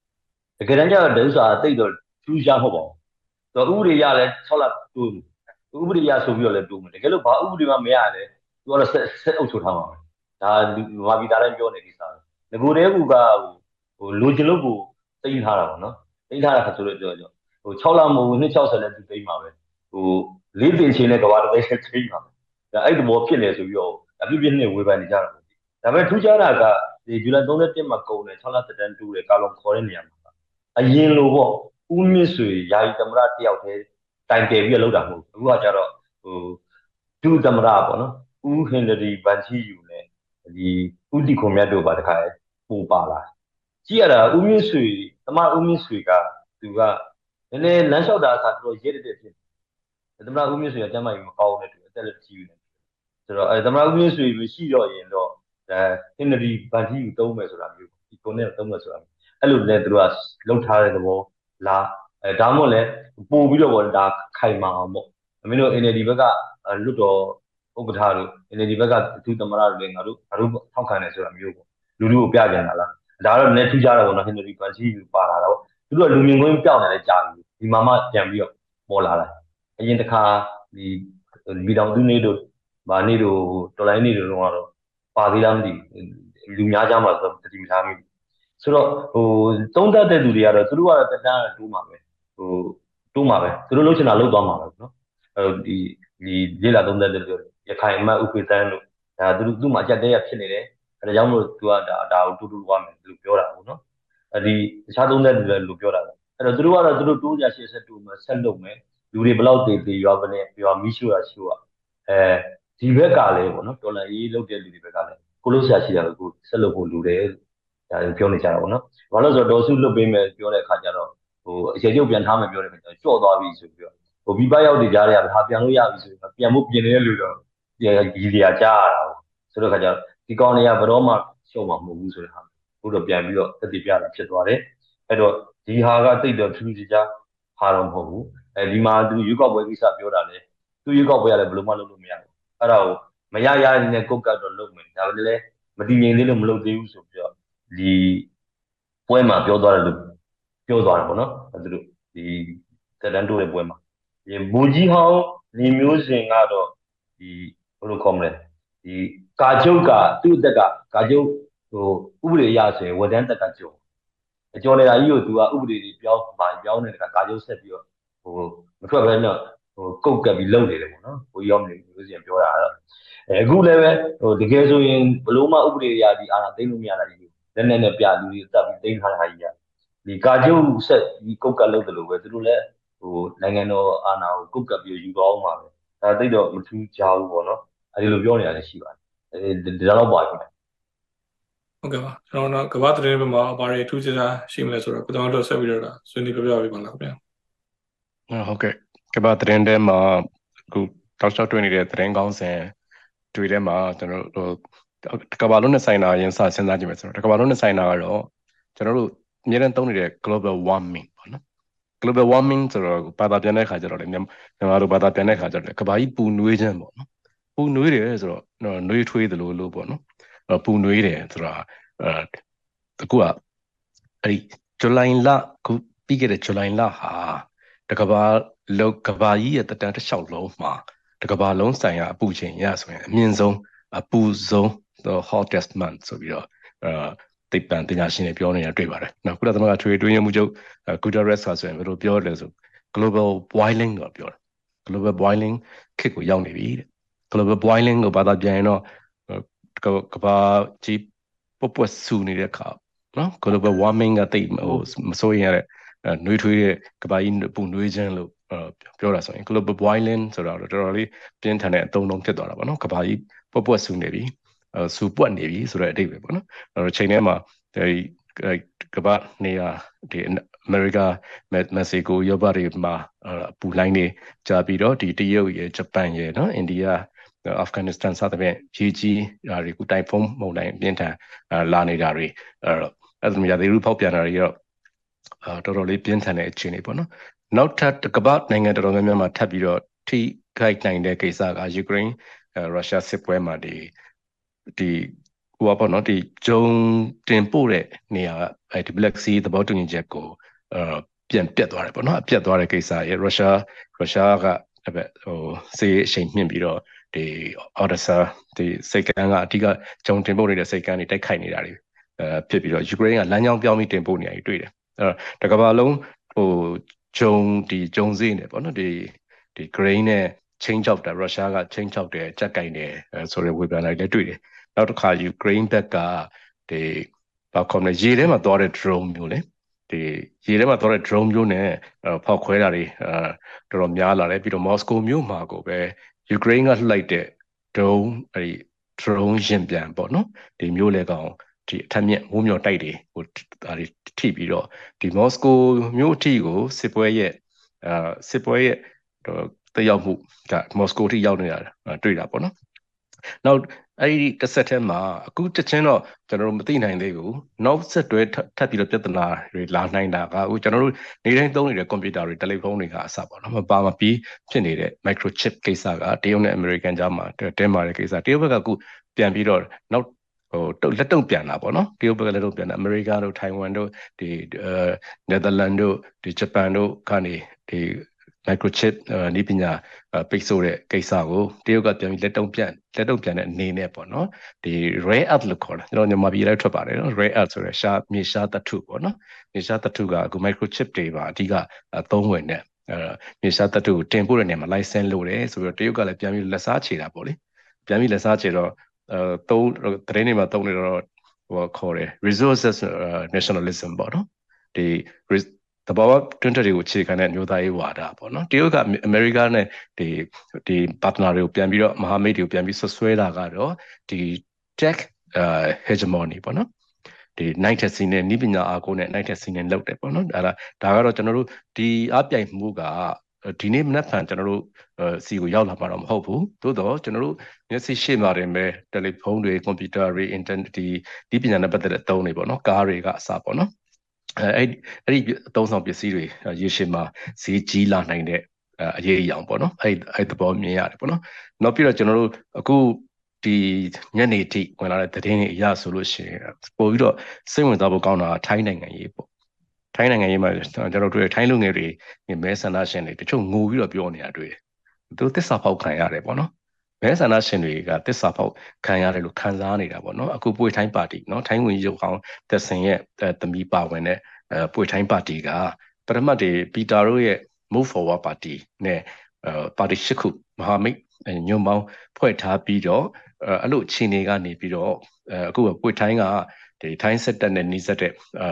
တကယ်တမ်းကျတော့ဒုစာတိတ်တော့ထူးခြားမဟုတ်ပါဘူး။တော့ဥပဒေရလဲ6လတိုးဥပဒေရဆိုပြီးတော့လည်းတိုးမယ်။တကယ်လို့ဘာဥပဒေမှမရလဲသူကတော့ဆက်ဆက်အုပ်ချုပ်ထားမှာပဲ။ဒါမာဗီတာလည်းပြောနေဒီစား။လငကိုတည်းကဟိုဟိုလိုချင်လို့ကို တိမ့်ထားတာပေါ့နော်တိမ့်ထားတာဆိုတော့ကြောကြောဟို6လမဟုတ်260လည်းသူတိမ့်ပါပဲဟိုလေးတင်ချင်းနဲ့ကဘာတစ်သိန်းတိမ့်ပါဒါအဲ့ဒီဘောဖြစ်နေဆိုပြီးတော့အပြည့်ပြည့်နဲ့ဝေဖန်နေကြတာပေါ့ဒါပေမဲ့ထူးခြားတာကဒီဇူလိုင်31မှာကုန်တယ်6လသက်တမ်းတူတယ်ကာလုံခေါ်တဲ့နေရာမှာအရင်လိုပေါ့ဦးမြင့်ဆွေယာယီသမရတယောက်တည်းတိုင်တယ်ပြီးလောက်တာမဟုတ်ဘူးအခုကကျတော့ဟိုဒုသမရပေါ့နော်ဦးဟင်နရီဗန်ချီယူနဲ့ဒီဦးတီခွန်မြတ်တို့ပါတခါပို့ပါလာ ကြည့်ရတာဦးမြင့်ဆွေသမဦးမြင့်ဆွေကသူကနည်းနည်းလမ်းလျှောက်တာအခါတော်ရဲတဲ့ဖြစ်သမရဦးမြင့်ဆွေကကျမ်းမာရေးမကောင်းတဲ့သူအသက်လည်းကြီးနေတယ်ဆိုတော့အဲသမရဦးမြင့်ဆွေမရှိတော့ရင်တော့အဲဟင်နရီဗန်ချီယူသုံးမယ်ဆိုတာမျိုးဒီကိုနဲ့သုံးမယ်ဆိုတာမျိုးအဲ့လိုလည်းသူတို့ကလုံထားတဲ့သဘောလားအဲဒါမှမဟုတ်လည်းပို့ပြီးတော့ဗောဒါခိုင်မာအောင်ပေါ့မင်းတို့ NLD ဘက်ကလွတ်တော်ဥက္ကဋ္ဌတို့ NLD ဘက်ကသူသမရတို့လည်းငါတို့ငါတို့ထောက်ခံတယ်ဆိုတာမျိုးပေါ့လူလူကိုပြကြတာလား ဒါတော့လည်းထူးခြားတာပေါ့နော် Henry Bansi ပါလာတော့သူတို့ကလူမြင်ကွင်းပြောင်းနေတယ်ကြာပြီဒီမှာမှပြန်ပြီးတော့ပေါ်လာတာအရင်တစ်ခါဒီဗီတောင်သူနေတို့ဗာနေတို့တော်လိုင်းနေတို့တော့ပါသေးလားမသိဘူးလူများကြမှာဆိုတတိမထားမိဘူးဆိုတော့ဟိုသုံးသပ်တဲ့သူတွေကတော့သူတို့ကတော့တက်တန်းတိုးမှာပဲဟိုတိုးမှာပဲသူတို့လှုပ်ချင်တာလှုပ်သွားမှာပဲနော်အဲဒီဒီလေလာသုံးသပ်တဲ့သူရခိုင်အမတ်ဥပေသန်းတို့ဒါသူတို့သူ့မှာအကြက်တဲရဖြစ်နေတယ် အဲဒါကြောင့်မို့သူကဒါဒါကိုတူတူသွားမယ်လို့ပြောတာပေါ့နော်အဲဒီတခြားသုံးသပ်သူလည်းလို့ပြောတာပဲအဲ့တော့သူတို့ကတော့သူတို့တိုးကြရှေ့ဆက်တူမယ်ဆက်လုပ်မယ်လူတွေဘယ်လောက်တည်တည်ရွာပနေရွာမီးရှို့ရရှို့ရအဲဒီဘက်ကလည်းပေါ့နော်တော်လန်ရေးလုပ်တဲ့လူတွေဘက်ကလည်းကိုလို့ဆရာရှိတာကိုဆက်လုပ်ဖို့လူတယ်ဒါပြောနေကြတာပေါ့နော်ဘာလို့ဆိုတော့ဒေါ်စုလွတ်ပေးမယ်ပြောတဲ့အခါကျတော့ဟိုအခြေကျုပ်ပြန်ထားမယ်ပြောတဲ့အခါကျတော့ကြော့သွားပြီဆိုပြီးတော့ဟိုဘီပရောက်နေကြတဲ့ဟာပြန်လို့ရပြီဆိုရင်ပြန်ဖို့ပြင်နေတဲ့လူတော့ဒီဒီရာကြားရတာပေါ့ဆိုတော့ခါကျတော့ ဒီကောင်တွေကဘယ်တော့မှရှုံမှာမဟုတ်ဘူးဆိုတဲ့ဟာဘုတော့ပြန်ပြီးတော့သက်တည်ပြတာဖြစ်သွားတယ်အဲ့တော့ဒီဟာကတိတ်တော့ထူးထူးခြားဟာတော့မဟုတ်ဘူးအဲဒီမှာသူရွေးကောက်ပွဲကိစ္စပြောတာလေသူရွေးကောက်ပွဲရလဲဘယ်လိုမှလုပ်လို့မရဘူးအဲ့ဒါကိုမရရနဲ့ကုတ်ကတ်တော့လုပ်မယ်ဒါပေမဲ့လည်းမတည်ငြိမ်သေးလို့မလုပ်သေးဘူးဆိုပြီးတော့ဒီပွဲမှာပြောသွားတယ်လို့ပြောသွားတယ်ပေါ့နော်သူတို့ဒီတက်တန်းတိုးတဲ့ပွဲမှာဒီဘူကြီးဟောင်းနေမျိုးစဉ်ကတော့ဒီဘယ်လိုခေါ်မလဲ ဒီကာကျုပ်ကသူ့အသက်ကကာကျုပ်ဟိုဥပဒေအရဆိုရင်ဝန်ထမ်းတက်ကကျုံအကျော်နေတာကြီးကိုသူကဥပဒေတွေပြောင်းပါပြောင်းနေတဲ့ကာကျုပ်ဆက်ပြီးတော့ဟိုမထွက်ဘဲတော့ဟိုကုတ်ကပ်ပြီးလုံနေတယ်ပေါ့နော်ဘိုးရောမနေမျိုးစဉ်ပြောတာတော့အခုလည်းပဲဟိုတကယ်ဆိုရင်ဘလို့မှဥပဒေအရဒီအာဏာသိမ်းလို့မရတာဒီလက်နဲ့နဲ့ပြလူတွေတက်ပြီးသိမ်းထားတာကြီးကဒီကာကျုပ်ဆက်ဒီကုတ်ကပ်လုပ်တယ်လို့ပဲသူတို့လည်းဟိုနိုင်ငံတော်အာဏာကိုကုတ်ကပ်ပြီးယူသွားအောင်ပါပဲဒါသိတော့မထူးကြဘူးပေါ့နော် အဲဒီလိုပြောနေရတယ်ရှိပါတယ်အဲဒီဒါတော့ပါခင်ဗျဟုတ်ကဲ့ပါကျွန်တော်တို့ကဘာသတင်းဘက်မှာဘာတွေထူးခြားခြားရှိမလဲဆိုတော့ကိုတော်တို့ဆက်ပြီးတော့ဆွေးနွေးပြပြပေးပါလားခင်ဗျဟုတ်ကဲ့ကဘာသတင်းထဲမှာအခုတောက်လျှောက်တွေ့နေတဲ့သတင်းကောင်းစဉ်တွေ့ထဲမှာကျွန်တော်တို့ကဘာလုံးနဲ့ဆိုင်တာအရင်စစဉ်းစားကြည့်မယ်ဆိုတော့ကဘာလုံးနဲ့ဆိုင်တာကတော့ကျွန်တော်တို့အများနဲ့သုံးနေတဲ့ global warming ပေါ့နော် global warming ဆိုတော့ဘာသာပြန်တဲ့ခါကျတော့လေမြန်မာတို့ဘာသာပြန်တဲ့ခါကျတော့ကဘာကြီးပူနွေးခြင်းပေါ့နော် ပူနွေးတယ်ဆိုတော့နွေးထွေးသလိုလို့ပေါ့နော်ပူနွေးတယ်ဆိုတာအဲအခုကအဲ့ဒီဇူလိုင်လခုပြီးခဲ့တဲ့ဇူလိုင်လဟာတကဘာလောက်ကဘာကြီးရဲ့တတန်းတစ်လျှောက်လုံးမှာတကဘာလုံးဆိုင်ရာအပူချိန်ရဆိုရင်အမြင့်ဆုံးအပူဆုံး the hottest month ဆိုပြီးတော့အဲသိပ္ပံပညာရှင်တွေပြောနေတာတွေ့ပါတယ်။နောက်ကုလသမဂ္ဂထွေထွေမှုချုပ် Guterres ကဆိုရင်ဘယ်လိုပြောလဲဆို global boiling တော့ပြောတယ်။ global boiling ခေတ်ကိုရောက်နေပြီတဲ့။ global boiling ကိုဘာသာပြန်ရင်တော့ကဘာကြီးပွပွဆူနေတဲ့အခါနော် global warming ကတိတ်ဟိုမစိုးရင်ရတဲ့နှွေးထွေးတဲ့ကဘာကြီးပူနှွေးခြင်းလို့ပြောတာဆိုရင် global boiling ဆိုတာတော့တော်တော်လေးပြင်းထန်တဲ့အသုံးလုံးဖြစ်သွားတာပေါ့နော်ကဘာကြီးပွပွဆူနေပြီစူပွက်နေပြီဆိုတဲ့အဓိပ္ပာယ်ပေါ့နော်အဲ့တော့ချိန်ထဲမှာဒီကမ္ဘာနေရာဒီအမေရိကမက္ကဆီကိုယောဘတွေမှာပူလိုင်းနေကြာပြီးတော့ဒီတရုတ်ရဲ့ဂျပန်ရဲ့နော်အိန္ဒိယ အာဖဂန်နစ္စတန်စသဖြင့်ရေကြီးဓာရီကူတိုင်ဖုန်းမုန်တိုင်းပြင်းထန်လာနေတာတွေအဲ့တော့အဲ့ဒါမျိုးရာသီဥတုဖောက်ပြန်တာတွေတော့တော်တော်လေးပြင်းထန်တဲ့အခြေအနေပေါ့နော်နောက်ထပ်ကမ္ဘာနိုင်ငံတော်တော်များများမှာထပ်ပြီးတော့ထိခိုက်နိုင်တဲ့ကိစ္စကယူကရိန်းရုရှားစစ်ပွဲမှာဒီဒီဟိုပေါ့နော်ဒီဂျုံတင်ပို့တဲ့နေရာအဲဒီ Black Sea သဘောတူညီချက်ကိုအဲပြန်ပြတ်သွားတယ်ပေါ့နော်အပြတ်သွားတဲ့ကိစ္စရေရုရှားရုရှားကအဲ့ဘက်ဟိုစေးအချိန်မြင့်ပြီးတော့ ဒီ Odessa ဒီစိတ်ကန်းကအဓိကဂျုံတင်ပို့နေတဲ့စိတ်ကန်းတွေတိုက်ခိုက်နေတာတွေအဲဖြစ်ပြီးတော့ယူကရိန်းကလမ်းကြောင်းပြောင်းပြီးတင်ပို့နေရတွေ့တယ်အဲ့တော့တကဘာလုံးဟိုဂျုံဒီဂျုံစေးနေပေါ့နော်ဒီဒီ grain နဲ့ change ချောက်တယ်ရုရှားက change ချောက်တယ်ကြက်ကင်တယ်ဆိုရယ်ဝေဖန်လိုက်လည်းတွေ့တယ်နောက်တစ်ခါယူကရိန်းဘက်ကဒီဘာခေါ်မလဲရေထဲမှာသွားတဲ့ drone မျိုးလေဒီရေထဲမှာသွားတဲ့ drone မျိုးနဲ့ဖောက်ခွဲတာတွေအဲတော်တော်များလာတယ်ပြီးတော့မော်စကိုမြို့မှာကိုပဲ ယူကရိန်းကလှလိုက်တဲ့ drone အဲဒီ drone ရင်ပြန်ပေါ့နော်ဒီမျိုးလေကောင်ဒီအထက်မြက်မိုးမျောတိုက်တွေဟိုဒါတွေထိပြီးတော့ဒီမော်စကိုမြို့အထိကိုစစ်ပွဲရဲ့အာစစ်ပွဲရဲ့တက်ရောက်မှုကမော်စကိုထိရောက်နေတာတွေ့တာပေါ့နော်နောက် အဲ့ဒီတစ်ဆက်ထဲမှာအခုချက်ချင်းတော့ကျွန်တော်တို့မသိနိုင်သေးဘူးနောက်ဆက်တွဲထပ်ပြီးတော့ပြဿနာတွေလာနိုင်တာကအခုကျွန်တော်တို့နေတိုင်းသုံးနေတဲ့ကွန်ပျူတာတွေတယ်လီဖုန်းတွေကအစပေါ့နော်မပါမပြီးဖြစ်နေတဲ့ microchip ကိစ္စကတရုတ်နဲ့အမေရိကန်ကြားမှာတင်းမာတဲ့ကိစ္စတရုတ်ဘက်ကအခုပြန်ပြီးတော့နောက်ဟိုလက်တုံပြန်တာပေါ့နော်တရုတ်ဘက်ကလက်တုံပြန်တာအမေရိကန်တို့ထိုင်ဝမ်တို့ဒီအဲနယ်သာလန်တို့ဒီဂျပန်တို့ကနေဒီ microchip နည်းပညာပိတ်ဆို့တဲ့ကိစ္စကိုတရုတ်ကပြန်ပြီးလက်တုံပြန်လက်တုံပြန်တဲ့အနေနဲ့ပေါ့နော်ဒီ rare earth လို့ခေါ်တယ်ကျွန်တော်မြန်မာပြည်လည်းထွက်ပါတယ်နော် rare earth ဆိုရယ်ရှားမြေရှားသတ္ထုပေါ့နော်မြေရှားသတ္ထုကအခု microchip တွေပါအဓိကသုံးဝင်တဲ့အဲမြေရှားသတ္ထုကိုတင်ပို့တဲ့နေရာမှာ license လို့တယ်ဆိုတော့တရုတ်ကလည်းပြန်ပြီးလက်စားချေတာပေါ့လေပြန်ပြီးလက်စားချေတော့အဲသုံးသတင်းတွေမှာသုံးနေတော့ဟိုခေါ်တယ် resources nationalism ပေါ့နော်ဒီ တဘာဝတွင်းတက်တွေကိုအခြေခံတဲ့မျိုးသားရေးဝါဒပေါ့နော်တရုတ်ကအမေရိကနဲ့ဒီဒီ partner တွေကိုပြန်ပြီးတော့မဟာမိတ်တွေကိုပြန်ပြီးဆွဆွဲတာကတော့ဒီ tech uh hegemony ပေါ့နော်ဒီနိုင်ထက်စီနဲ့နီးပညာအားကိုနဲ့နိုင်ထက်စီနဲ့လောက်တယ်ပေါ့နော်ဒါကဒါကတော့ကျွန်တော်တို့ဒီအပြိုင်မှုကဒီနေ့မနက်ဖြန်ကျွန်တော်တို့စီကိုရောက်လာမှာတော့မဟုတ်ဘူးသို့တော့ကျွန်တော်တို့မျက်စိရှေ့မှာတင်ပဲတယ်လီဖုန်းတွေကွန်ပျူတာတွေအင်တာနက်ဒီဒီပညာနဲ့ပတ်သက်တဲ့အသုံးတွေပေါ့နော်ကားတွေကအစပေါ့နော် အဲအဲ့အဲ့ဒီအသုံးဆောင်ပစ္စည်းတွေရေရှည်မှာဈေးကြီးလာနိုင်တဲ့အရေးအယောင်ပေါ့နော်အဲ့အဲ့သဘောမြင်ရတယ်ပေါ့နော်နောက်ပြီးတော့ကျွန်တော်တို့အခုဒီညနေထိဝင်လာတဲ့သတင်းတွေအရဆိုလို့ရှိရင်ပို့ပြီးတော့စိတ်ဝင်စားဖို့ကောင်းတာထိုင်းနိုင်ငံရေးပေါ့ထိုင်းနိုင်ငံရေးမှာကျွန်တော်တို့ထိုင်းလူငယ်တွေမဲဆန္ဒရှင်တွေတချို့ငိုပြီးတော့ပြောနေတာတွေ့တယ်သူသစ္စာဖောက်ခံရတယ်ပေါ့နော် မဲဆန္ဒရှင်တွေကတစ္ဆာဖောက်ခံရတယ်လို့ခံစားနေတာပေါ့နော်အခုပွေထိုင်းပါတီနော်ထိုင်းဝင်ကြီးချုပ်ကောင်တက်စင်ရဲ့သမီးပါဝင်တဲ့အဲပွေထိုင်းပါတီကပထမတည်းပီတာတို့ရဲ့ Move Forward ပါတီနဲ့အဲပါတီရှိခုမဟာမိတ်ညွန်ပေါင်းဖွဲ့ထားပြီးတော့အဲ့လိုခြေနေကနေပြီးတော့အခုပွေထိုင်းကဒီထိုင်းစစ်တပ်နဲ့နှိစက်တဲ့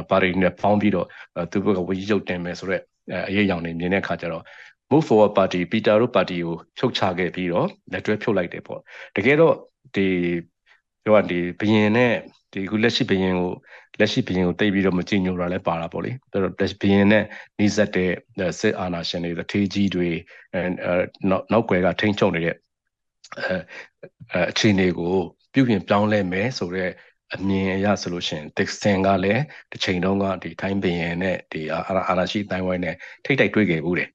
ပါတီနဲ့ပေါင်းပြီးတော့သူဘက်ကဝကြီးချုပ်တင်မယ်ဆိုတော့အရေးအယောင်နေမြင်တဲ့အခါကျတော့ move forward party ပီတာတို့ပါတီကိုဖြုတ်ချခဲ့ပြီးတော့လက်တွဲဖြုတ်လိုက်တယ်ပေါ့တကယ်တော့ဒီပြောရဒီဘယင်နဲ့ဒီခုလက်ရှိဘယင်ကိုလက်ရှိဘယင်ကိုတိတ်ပြီးတော့မကြည်ညိုတာလည်းပါတာပေါ့လေအဲ့တော့ဘယင်နဲ့နှိစက်တဲ့စစ်အာဏာရှင်တွေတထေးကြီးတွေအဲနောက်ွယ်ကထိန်းချုပ်နေတဲ့အဲအခြေအနေကိုပြုပြင်ပြောင်းလဲမယ်ဆိုတော့အမြင်အရဆိုလို့ရှိရင်တစ်စင်ကလည်းတစ်ချိန်တုန်းကဒီထိုင်းဘယင်နဲ့ဒီအာဏာရှိတိုင်းဝိုင်းနဲ့ထိတ်တိုက်တွေ့ခဲ့ဘူးတယ်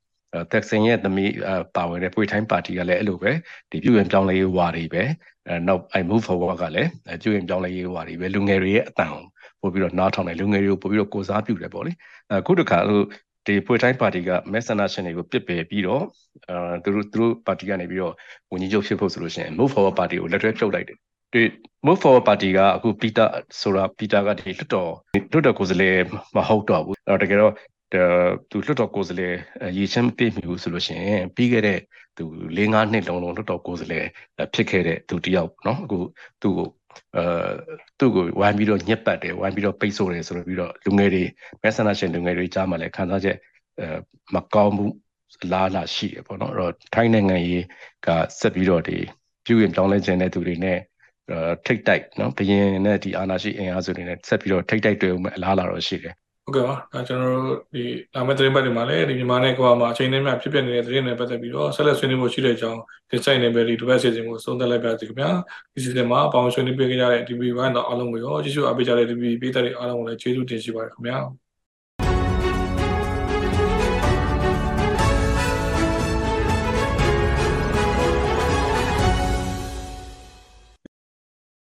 တက်ဆင်ရဲ့သမီးပါဝင်တဲ့ပွေထိုင်းပါတီကလည်းအဲ့လိုပဲဒီပြုရင်ပြောင်းလဲရေးဝါတွေပဲအဲနောက် I move forward ကလည်းပြုရင်ပြောင်းလဲရေးဝါတွေပဲလူငယ်တွေရဲ့အတန်ပို့ပြီးတော့နားထောင်တယ်လူငယ်တွေကိုပို့ပြီးတော့ကိုစားပြုတယ်ပေါ့လေအခုတခါလို့ဒီပွေတိုင်းပါတီကမဲဆန္ဒရှင်တွေကိုပြစ်ပယ်ပြီးတော့အဲသူတို့သူတို့ပါတီကနေပြီးတော့ဝန်ကြီးချုပ်ဖြစ်ဖို့ဆိုလို့ရှိရင် move forward ပါတီကိုလက်တွဲဖြုတ်လိုက်တယ်ဒီ move forward ပါတီကအခုပီတာဆိုတာပီတာကဒီလွတ်တော်လွတ်တော်ကိုယ်စားလှယ်မဟုတ်တော့ဘူးအဲ့တော့တကယ်တော့ သူလွတ်တော်ကိုယ်စားလှယ်ရည်ချင်းပြည့်မီဘူးဆိုလို့ရှိရင်ပြီးခဲ့တဲ့သူ၄၅နှစ်လုံးလုံးလွတ်တော်ကိုယ်စားလှယ်ဖြစ်ခဲ့တဲ့သူတယောက်เนาะအခုသူ့ကိုအဲသူ့ကိုဝိုင်းပြီးတော့ညက်ပတ်တယ်ဝိုင်းပြီးတော့ပိတ်ဆို့တယ်ဆိုတော့ပြီးတော့လူငယ်တွေမဲဆန္ဒရှင်လူငယ်တွေကြားမှာလည်းခံစားချက်အဲမကောင်းမှုလားလာရှိတယ်ပေါ့နော်အဲ့တော့ထိုင်းနိုင်ငံရေးကဆက်ပြီးတော့ဒီပြုရင်ပြောင်းလဲခြင်းတဲ့သူတွေနဲ့ထိတ်တိုက်နော်ဘရင်နဲ့ဒီအာနာရှိအင်အားစုတွေနဲ့ဆက်ပြီးတော့ထိတ်တိုက်တွေ့ဦးမယ်အလားလာတော့ရှိတယ် ဟုတ်ကဲ့ပါဒါကျွန်တော်တို့ဒီလာမယ့်သတင်းပတ်တွေမှာလည်းဒီမြန်မာနဲ့ကမ္ဘာမှာအချိန်နဲ့များဖြစ်ပျက်နေတဲ့သတင်းတွေပတ်သက်ပြီးတော့ဆက်လက်ဆွေးနွေးဖို့ရှိတဲ့အကြောင်းဒီဆိုင်နေပဲဒီတစ်ပတ်စီစဉ်ကိုသုံးသပ်လိုက်ပါစီခင်ဗျာဒီစီစဉ်မှာပေါင်းဆွေးနွေးပေးကြတဲ့ DB1 တော့အားလုံးကိုရောကျေးဇူးအပ်ပေးကြတဲ့ DB ပေးတဲ့အားလုံးကိုလည်းကျေးဇူးတင်ရှိပါတယ်ခင်ဗျာ